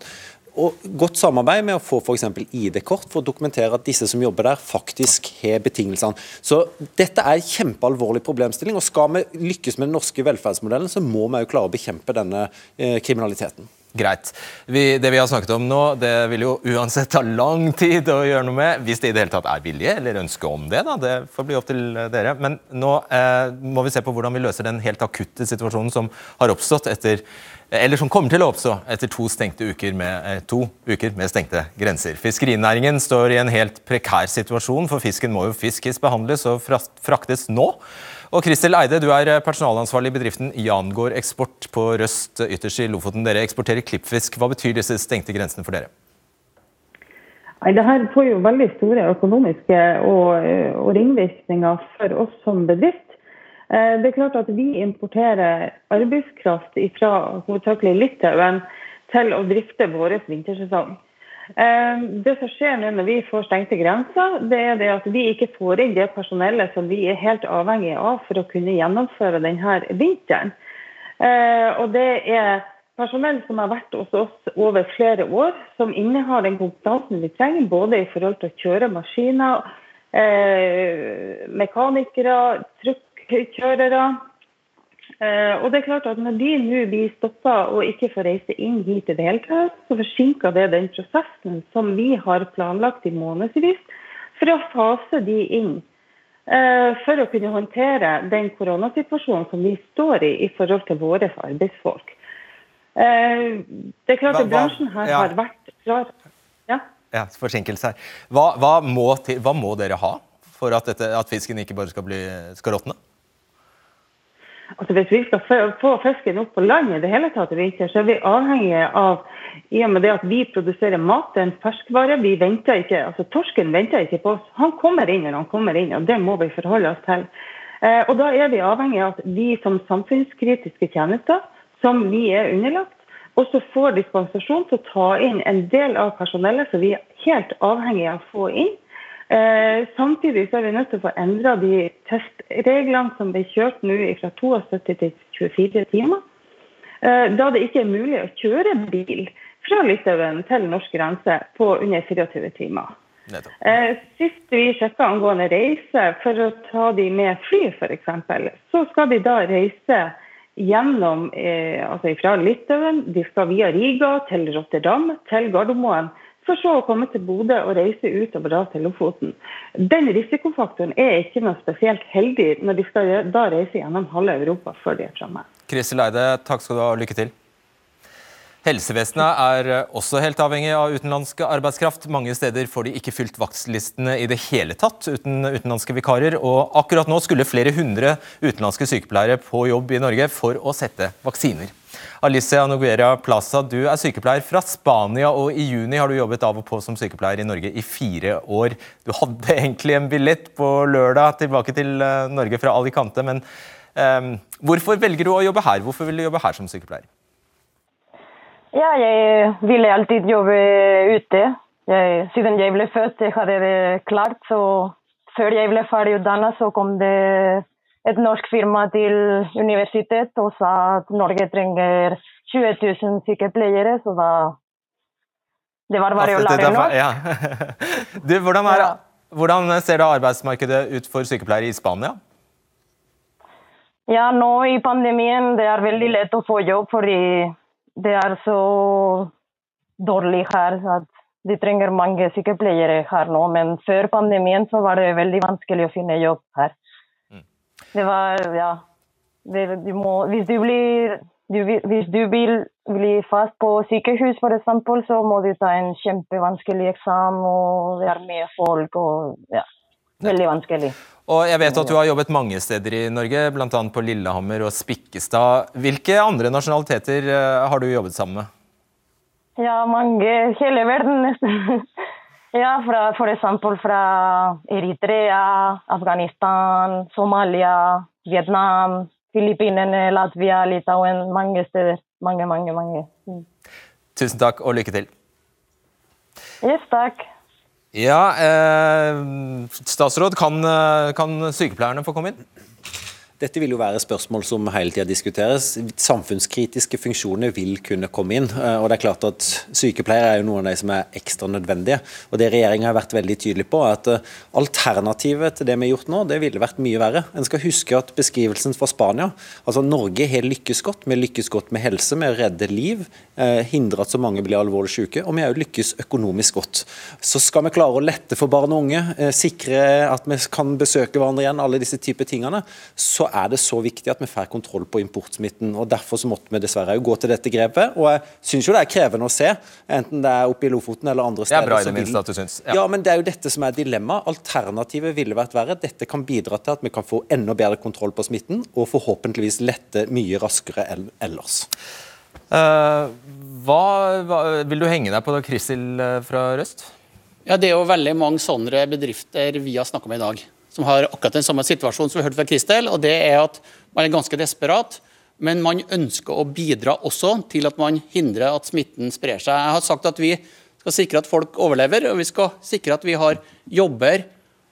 og godt samarbeid med å få f.eks. ID-kort for å dokumentere at disse som jobber der, faktisk har betingelsene. Så dette er en kjempealvorlig problemstilling. og Skal vi lykkes med den norske velferdsmodellen, så må vi jo klare å bekjempe denne eh, kriminaliteten. Greit. Vi, det vi har snakket om nå, det vil jo uansett ta lang tid å gjøre noe med. Hvis det i det hele tatt er vilje eller ønske om det. da, Det får bli opp til dere. Men nå eh, må vi se på hvordan vi løser den helt akutte situasjonen som har oppstått etter eller som kommer til å oppstå etter to, uker med, eh, to uker med stengte grenser. Fiskerinæringen står i en helt prekær situasjon, for fisken må jo fiskes, behandles og fraktes nå. Og Kristel Eide, du er personalansvarlig i bedriften Jangård Eksport på Røst ytterst i Lofoten. Dere eksporterer klippfisk. Hva betyr disse stengte grensene for dere? Nei, det her får jo veldig store økonomiske og, og ringvirkninger for oss som bedrift. Eh, det er klart at Vi importerer arbeidskraft fra hovedsakelig Litauen til å drifte vår vintersesong. Eh, det som skjer nå når vi får stengte grenser, det er det at vi ikke får inn det personellet som vi er helt avhengige av for å kunne gjennomføre denne vinteren. Eh, og det er personell som har vært hos oss over flere år, som innehar den kompetansen vi trenger, både i forhold til å kjøre maskiner, mekanikere, trykk kjørere. Eh, og det er klart at Når de nå blir stoppa og ikke får reise inn hit i det hele tatt, så forsinker det den prosessen som vi har planlagt i månedsvis for å fase de inn. Eh, for å kunne håndtere den koronasituasjonen som vi står i i forhold til våre arbeidsfolk. Eh, det er klart at bransjen her har vært klar. Ja, ja forsinkelse her. Hva, hva, må til, hva, må dere ha for at, dette, at fisken ikke bare skal, bli, skal råtne? Altså Hvis vi skal få fisken opp på land i det hele tatt i vinter, så er vi avhengige av i og med det at vi produserer mat, det er en ferskvare. Vi venter ikke, altså Torsken venter ikke på oss. Han kommer inn når han kommer inn, og det må vi forholde oss til. Eh, og Da er vi avhengige av at vi som samfunnskritiske tjenester, som vi er underlagt, også får dispensasjon til å ta inn en del av personellet som vi er helt avhengige av å få inn Eh, samtidig så er vi nødt til å få endra de testreglene som ble kjørt nå fra 72 til 24 timer. Eh, da det ikke er mulig å kjøre bil fra Litauen til norsk grense på under 24 timer. Eh, sist vi sjekka angående reise, for å ta de med fly f.eks., så skal de da reise gjennom eh, altså fra Litauen. De skal via Riga til Rotterdam, til Gardermoen. For så å komme til Bodø og reise utover da til Lofoten. Den risikofaktoren er ikke noe spesielt heldig når de skal da reise gjennom halve Europa før de er framme. Kristel Eide, takk skal du ha, og lykke til. Helsevesenet er også helt avhengig av utenlandsk arbeidskraft. Mange steder får de ikke fylt vaktlistene i det hele tatt uten utenlandske vikarer. Og akkurat nå skulle flere hundre utenlandske sykepleiere på jobb i Norge for å sette vaksiner. Alicia Noguera Plaza, du er sykepleier fra Spania, og i juni har du jobbet av og på som sykepleier i Norge i fire år. Du hadde egentlig en billett på lørdag tilbake til eh, Norge fra Alicante, men um, hvorfor velger du å jobbe her? Hvorfor vil du jobbe her som sykepleier? Ja, jeg ville alltid jobbe ute. Jeg, siden jeg ble født, jeg hadde det klart. Så før jeg ble ferdig utdannet, så kom det et norsk firma til universitet og sa at Norge trenger 20 000 sykepleiere. Så da Det var bare å lære noe. Ja. Du, hvordan, er, hvordan ser da arbeidsmarkedet ut for sykepleiere i Spania? Ja, nå i pandemien det er veldig lett å få jobb fordi det er så dårlig her at de trenger mange sykepleiere her nå. Men før pandemien så var det veldig vanskelig å finne jobb her. Det var Ja. Det, du må, hvis du blir du, Hvis du vil bli fast på sykehus, f.eks., så må du ta en kjempevanskelig eksamen, og det er mye folk og ja. Veldig vanskelig. Og jeg vet at du har jobbet mange steder i Norge, bl.a. på Lillehammer og Spikkestad. Hvilke andre nasjonaliteter eh, har du jobbet sammen med? Ja, mange. Hele verden, nesten. Ja, fra, for eksempel fra Eritrea, Afghanistan, Somalia, Vietnam, Filippinene, Latvia, Litauen. Mange steder. Mange, mange, mange. Mm. Tusen takk, og lykke til. Yes, takk. Ja, eh, statsråd, kan, eh, kan sykepleierne få komme inn? Dette vil jo være spørsmål som hele tida diskuteres. Samfunnskritiske funksjoner vil kunne komme inn. Eh, og det er klart at Sykepleiere er jo noen av de som er ekstra nødvendige. og Det regjeringa har vært veldig tydelig på, er at eh, alternativet til det vi har gjort nå, det ville vært mye verre. En skal huske at beskrivelsen fra Spania altså Norge har lykkes godt. Vi har lykkes godt med helse, med å redde liv, eh, hindre at så mange blir alvorlig syke, og vi har jo lykkes økonomisk godt. Så skal vi klare å lette for barn og unge, sikre at vi kan besøke hverandre igjen, alle disse typer tingene, så er det så viktig at vi får kontroll på importsmitten. og Derfor så måtte vi dessverre gå til dette grepet. og Jeg syns jo det er krevende å se, enten det er oppe i Lofoten eller andre steder. Det er bra i det minste at du syns. Ja. ja, men det er jo dette som er dilemmaet. Alternativet ville vært verre. Dette kan bidra til at vi kan få enda bedre kontroll på smitten, og forhåpentligvis lette mye raskere enn ellers. Uh, hva, hva, vil du henge deg på da, Kristel eh, fra Røst? Ja, Det er jo veldig mange sånne bedrifter vi har snakka med i dag som har akkurat den samme situasjonen som vi hørte fra Kristel. og det er at Man er ganske desperat, men man ønsker å bidra også til at man hindrer at smitten sprer seg. Jeg har sagt at vi skal sikre at folk overlever, og vi skal sikre at vi har jobber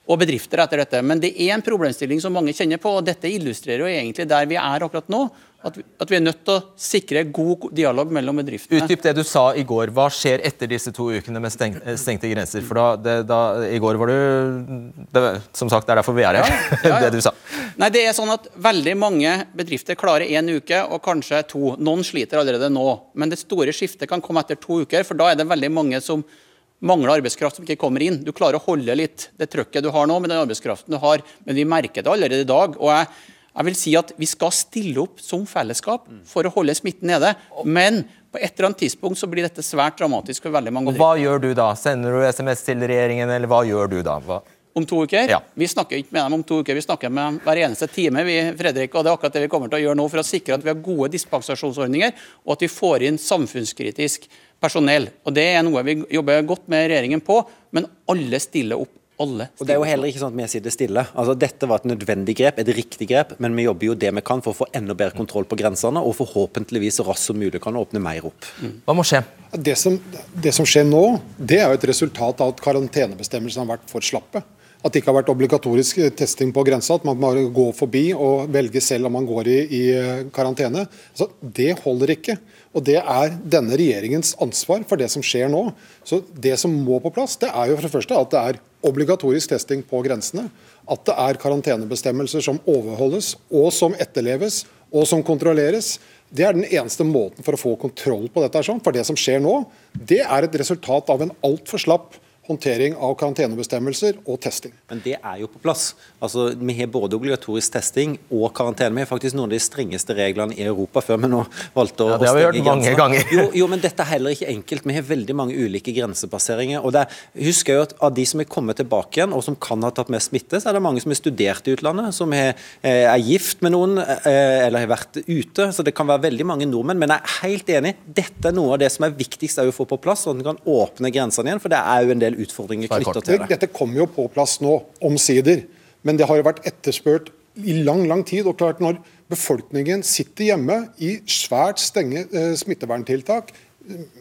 og bedrifter etter dette. Men det er en problemstilling som mange kjenner på, og dette illustrerer jo egentlig der vi er akkurat nå. At vi, at vi, er nødt til å sikre god dialog mellom bedriftene. Utdyp det du sa i går. Hva skjer etter disse to ukene med steng, eh, stengte grenser? For da, det, da, I går var du det, Som sagt, det er derfor vi er her. Ja, ja, ja. det du sa. Nei, det er sånn at Veldig mange bedrifter klarer én uke, og kanskje to. Noen sliter allerede nå. Men det store skiftet kan komme etter to uker, for da er det veldig mange som mangler arbeidskraft som ikke kommer inn. Du klarer å holde litt det trøkket du har nå med den arbeidskraften du har, men vi merker det allerede i dag. og jeg jeg vil si at Vi skal stille opp som fellesskap for å holde smitten nede. Men på et eller annet tidspunkt så blir dette svært dramatisk for veldig mange. Og Hva gjør du da? Sender du SMS til regjeringen, eller hva gjør du da? Hva? Om to uker? Ja. Vi snakker ikke med dem om to uker, vi snakker med dem hver eneste time. vi, Fredrik, og Det er akkurat det vi kommer til å gjøre nå for å sikre at vi har gode dispensasjonsordninger, og at vi får inn samfunnskritisk personell. Og Det er noe vi jobber godt med regjeringen på, men alle stiller opp alle og Det er jo heller ikke sånn at vi sitter stille. Altså, dette var et nødvendig grep, et riktig grep, men vi jobber jo det vi kan for å få enda bedre kontroll på grensene, og forhåpentligvis så raskt som mulig kan åpne mer opp. Mm. Hva må skje? Det som, det som, skjer nå, det er jo et resultat av at karantenebestemmelsene har vært for slappe. At det ikke har vært obligatorisk testing på grensa, at man bare går forbi og velger selv om man går i, i karantene. Altså, det holder ikke. Og Det er denne regjeringens ansvar for det som skjer nå. Så Det som må på plass, det er jo for det første at det er obligatorisk testing på grensene. At det er karantenebestemmelser som overholdes og som etterleves og som kontrolleres. Det er den eneste måten for å få kontroll på dette. For det som skjer nå, det er et resultat av en altfor slapp håndtering av karantenebestemmelser og testing. Men det er jo på plass. Altså, Vi har både obligatorisk testing og karantene. Vi har faktisk noen av de strengeste reglene i Europa før vi nå valgte å ja, Det har vi hørt mange ganger. Jo, jo, men dette er heller ikke enkelt. Vi har veldig mange ulike grensepasseringer. og det husker jeg jo at Av de som er kommet tilbake igjen, og som kan ha tatt med smitte, så er det mange som har studert i utlandet, som er, eh, er gift med noen eh, eller har vært ute. Så det kan være veldig mange nordmenn. Men jeg er helt enig, dette er noe av det som er viktigst å få på plass, sånn at en kan åpne grensene igjen. For det er jo en del utfordringer knytta til det. Dette kommer jo på plass nå, omsider. Men det har jo vært etterspurt i lang lang tid. og klart Når befolkningen sitter hjemme i svært stenge eh, smitteverntiltak,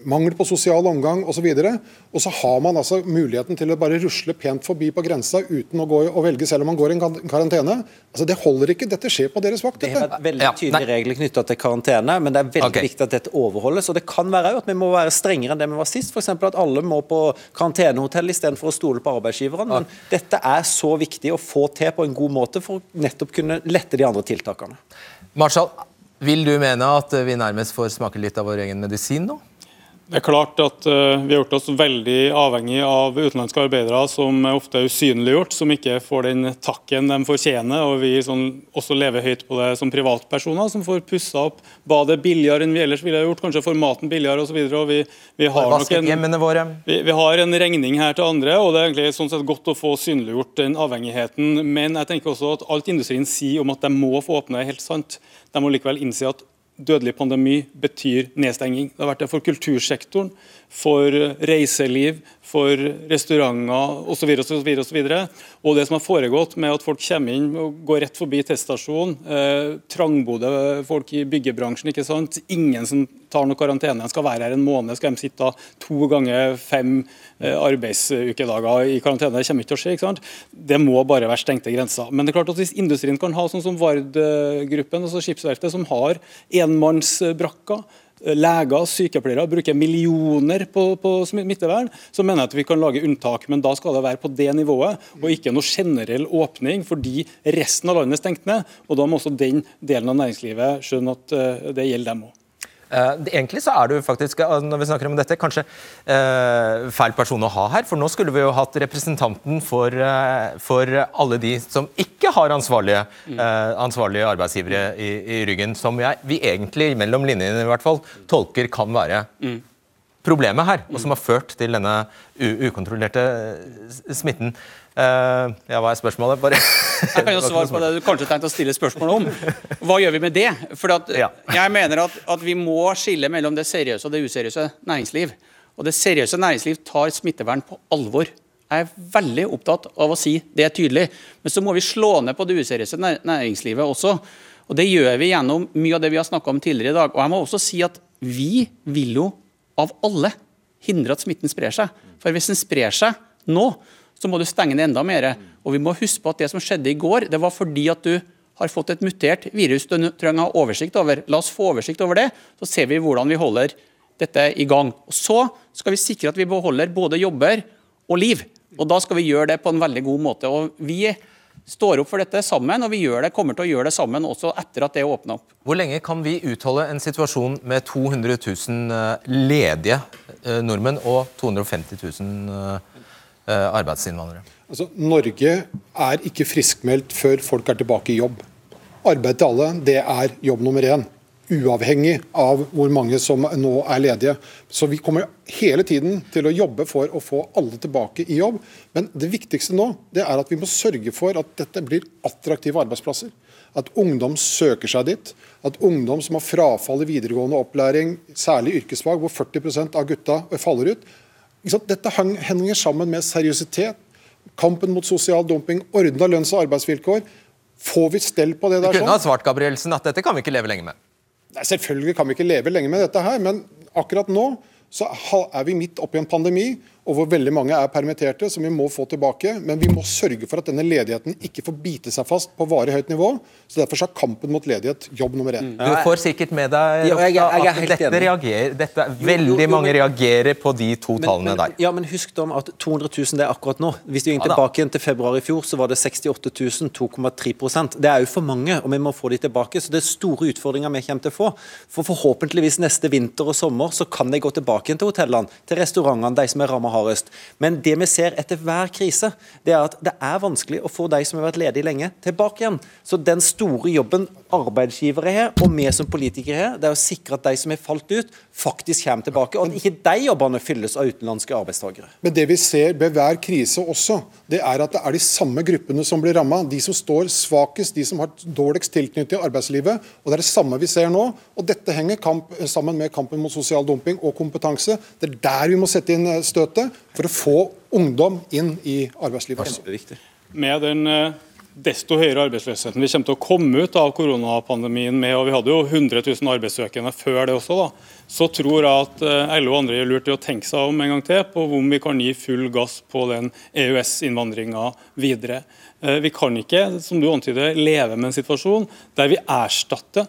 mangel på sosial omgang osv. Og, så og så har man altså muligheten til å bare rusle pent forbi på grensa uten å gå og velge selv om man går i en karantene. Altså Det holder ikke. Dette skjer på deres vakt. Det er veldig tydelige regler knytta til karantene, men det er veldig okay. viktig at dette overholdes. Og det kan være at vi må være strengere enn det vi var sist. F.eks. at alle må på karantenehotell istedenfor å stole på arbeidsgiveren. Men dette er så viktig å få til på en god måte for å nettopp kunne lette de andre tiltakene. Marshall, vil du mene at vi nærmest får smake litt av vår egen medisin nå? Det er klart at uh, Vi har gjort oss veldig avhengig av utenlandske arbeidere som ofte er usynliggjort, som ikke får den takken de fortjener. og Vi sånn, også lever høyt på det som privatpersoner, som får pussa opp badet billigere enn vi ellers ville gjort. Kanskje får maten billigere osv. Vi, vi, har en, vi, vi har en regning her til andre, og det er egentlig sånn sett godt å få synliggjort den avhengigheten. Men jeg tenker også at alt industrien sier om at de må få åpne, er helt sant. De må likevel innse at dødelig pandemi betyr nedstenging. Det har vært det for kultursektoren, for reiseliv, for restauranter osv. Og, og, og det som har foregått med at folk kommer inn og går rett forbi teststasjonen, eh, trangbodde folk i byggebransjen, ikke sant? ingen som tar noe karantene, de skal være her en måned, skal de sitte to ganger fem eh, arbeidsukedager i karantene. Det kommer ikke til å skje. ikke sant? Det må bare være stengte grenser. Men det er klart at hvis industrien kan ha sånn som Vard-gruppen, altså skipsverftet, som har enmannsbrakker, leger og sykepleiere bruker millioner på, på, smittevern, så mener jeg at vi kan lage unntak. Men da skal det være på det nivået, og ikke noe generell åpning fordi resten av landet er stengt ned. og Da må også den delen av næringslivet skjønne at eh, det gjelder dem òg. Uh, egentlig så er du faktisk, uh, når vi snakker om dette, kanskje uh, feil person å ha her. For nå skulle vi jo hatt representanten for, for alle de som ikke har ansvarlige, mm. ansvarlige arbeidsgivere i, i, ryggen. Som jeg, vi egentlig, mellom linjene i hvert fall, tolker kan være mm. Problemet her. Og som har ført til denne ukontrollerte smitten. Uh, ja, Hva er spørsmålet? Bare Jeg kan jo svare på det du kanskje tenkte å stille spørsmål om. Hva gjør vi med det? For ja. Jeg mener at, at, vi må skille mellom det seriøse og det useriøse næringsliv. Og Det seriøse næringsliv tar smittevern på alvor. Jeg er veldig opptatt av å si det er tydelig. Men så må vi slå ned på det useriøse næringslivet også. Og Det gjør vi gjennom mye av det vi har snakka om tidligere i dag. Og jeg må også si at vi vil jo av alle hindre at smitten sprer seg. For hvis den sprer seg nå, så må du stenge den enda mer. Og vi må huske på at det som skjedde i går, det var fordi at du har fått et mutert virus du trenger å ha oversikt over. La oss få oversikt over det, så ser vi hvordan vi holder dette i gang. Og Så skal vi sikre at vi beholder både jobber og liv. Og Da skal vi gjøre det på en veldig god måte. Og Vi står opp for dette sammen, og vi gjør det, kommer til å gjøre det sammen også etter at det åpner opp. Hvor lenge kan vi utholde en situasjon med 200 000 eh, ledige eh, nordmenn og 250 000 Eh, arbeidsinnvandrere? Altså, Norge er ikke friskmeldt før folk er tilbake i jobb. Arbeid til alle, det er jobb nummer én. Uavhengig av hvor mange som nå er ledige. Så vi kommer hele tiden til å jobbe for å få alle tilbake i jobb. Men det viktigste nå det er at vi må sørge for at dette blir attraktive arbeidsplasser. At ungdom søker seg dit. At ungdom som har frafall i videregående opplæring, særlig yrkesfag, hvor 40% av gutta faller ut, dette henger sammen med seriøsitet, kampen mot sosial dumping, ordna lønns- og arbeidsvilkår. Får vi stell på det der Du kunne ha svart Gabrielsen at dette kan vi ikke leve lenge med. Selvfølgelig kan vi ikke leve lenge med dette her, men akkurat nå så er vi midt oppi en pandemi. Og hvor veldig mange er permitterte, som vi må få tilbake. Men vi må sørge for at denne ledigheten ikke får bite seg fast på varig høyt nivå. så Derfor er kampen mot ledighet jobb nummer én. Du får sikkert med deg Ja, jeg jeg er at dette enig. reagerer, dette, veldig jo, jo, mange men- reagerer på de to Men- tallene men, der. Ja, men husk da at 200 000 det er akkurat nå. Hvis du går Ja tilbake igjen til februar i fjor, så var det 68 000, 2,3% Det er jo for mange, og vi må få de tilbake. Så det er store utfordringer vi kommer til å få. For forhåpentligvis neste vinter og sommer så kan de gå tilbake igjen til hotellene, til restaurantene, de som er rammet hardest. Men det vi ser etter hver krise, det er at det er vanskelig å få de som har vært ledige lenge, tilbake igjen. Så den store jobben arbeidsgivere har, og vi som politikere har, det er å sikre at de som har falt ut, faktisk kommer tilbake. Og at ikke de jobbene fylles av utenlandske arbeidstakere. Men det vi ser ved hver krise også, det er at det er de samme gruppene som blir ramma. De som står svakest, de som har dårligst tilknytning til arbeidslivet. Og det er det samme vi ser nå. Og dette henger kamp, sammen med kampen mot sosial dumping og kompetanse. Det er der vi må sette inn eh, for å få ungdom inn i arbeidslivet. med den eh, desto høyere arbeidsløsheten vi kommer til å komme ut av koronapandemien med, og vi hadde jo 100 000 arbeidssøkende før det også, da, så tror jeg at eh, LO og andre gjør lurt i å tenke seg om en gang til på om vi kan gi full gass på den EØS-innvandringa videre. Eh, Vi kan ikke, som du antyder, leve med en situasjon der vi erstatter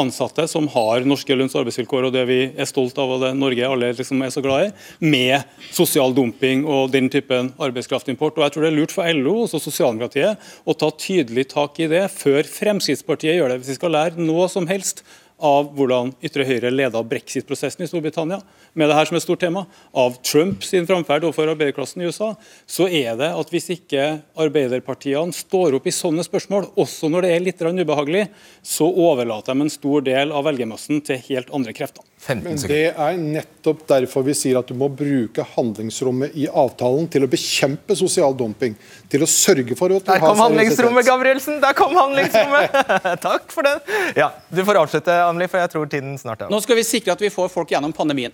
ansatte som har norske lønns- og arbeidsvilkår og det vi er stolt av og det Norge alle liksom er så glad i, med sosial dumping og den typen arbeidskraftimport. Og jeg tror det er lurt for LO og sosialdemokratiet å ta tydelig tak i det før Fremskrittspartiet gjør det. Hvis vi skal lære noe som helst av hvordan ytre høyre leda brexit-prosessen i Storbritannia, med det her som et stort tema, av Trump sin framferd overfor arbeiderklassen i USA, så er det at hvis ikke arbeiderpartiene står opp i sånne spørsmål, også når det er litt ubehagelig, så overlater de en stor del av velgermassen til helt andre krefter. Men det er nettopp derfor vi sier at du må bruke handlingsrommet i avtalen til å bekjempe sosial dumping. Til å sørge for at du Der har kom handlingsrommet. Gabrielsen! Der kom handlingsrommet! Takk for den. Ja, Du får avslutte, Anneli, for jeg tror tiden snart er over. Nå skal vi sikre at vi får folk gjennom pandemien.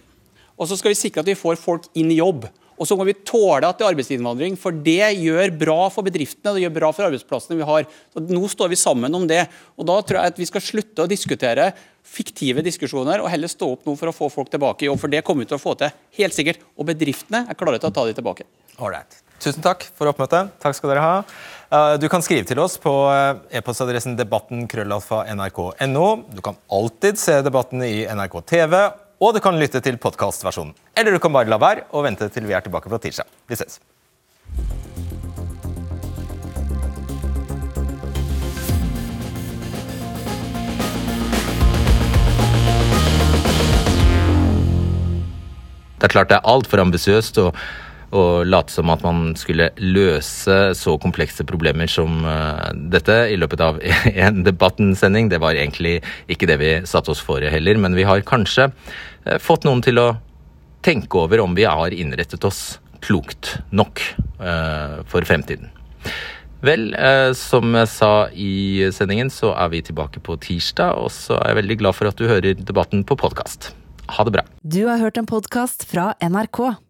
Og så skal vi sikre at vi får folk inn i jobb. Og så må vi tåle at det er arbeidsinnvandring, for det gjør bra for bedriftene og det gjør bra for arbeidsplassene vi har. Så nå står vi sammen om det. Og Da tror jeg at vi skal slutte å diskutere fiktive diskusjoner og heller stå opp nå for å få folk tilbake i jobb. For det kommer vi til å få til, helt sikkert. Og bedriftene er klare til å ta de tilbake. Alright. Tusen takk for oppmøtet. Takk skal dere ha. Eh, Du kan skrive til oss på eh, e-postadressen debatten krøllalfa nrk.no. Du kan alltid se debatten i NRK TV, og du kan lytte til podkastversjonen. Eller du kan bare la være og vente til vi er tilbake på tirsdag. Vi ses. Det er klart det er altfor ambisiøst å late som at man skulle løse så komplekse problemer som eh, dette i løpet av en debattensending. Det var egentlig ikke det vi satte oss for heller, men vi har kanskje eh, fått noen til å tenke over om vi har innrettet oss klokt nok eh, for fremtiden. Vel, som jeg sa i sendingen, så er vi tilbake på tirsdag, og så er jeg veldig glad for at du hører debatten på podkast. Ha det bra. Du har hørt en podkast fra NRK.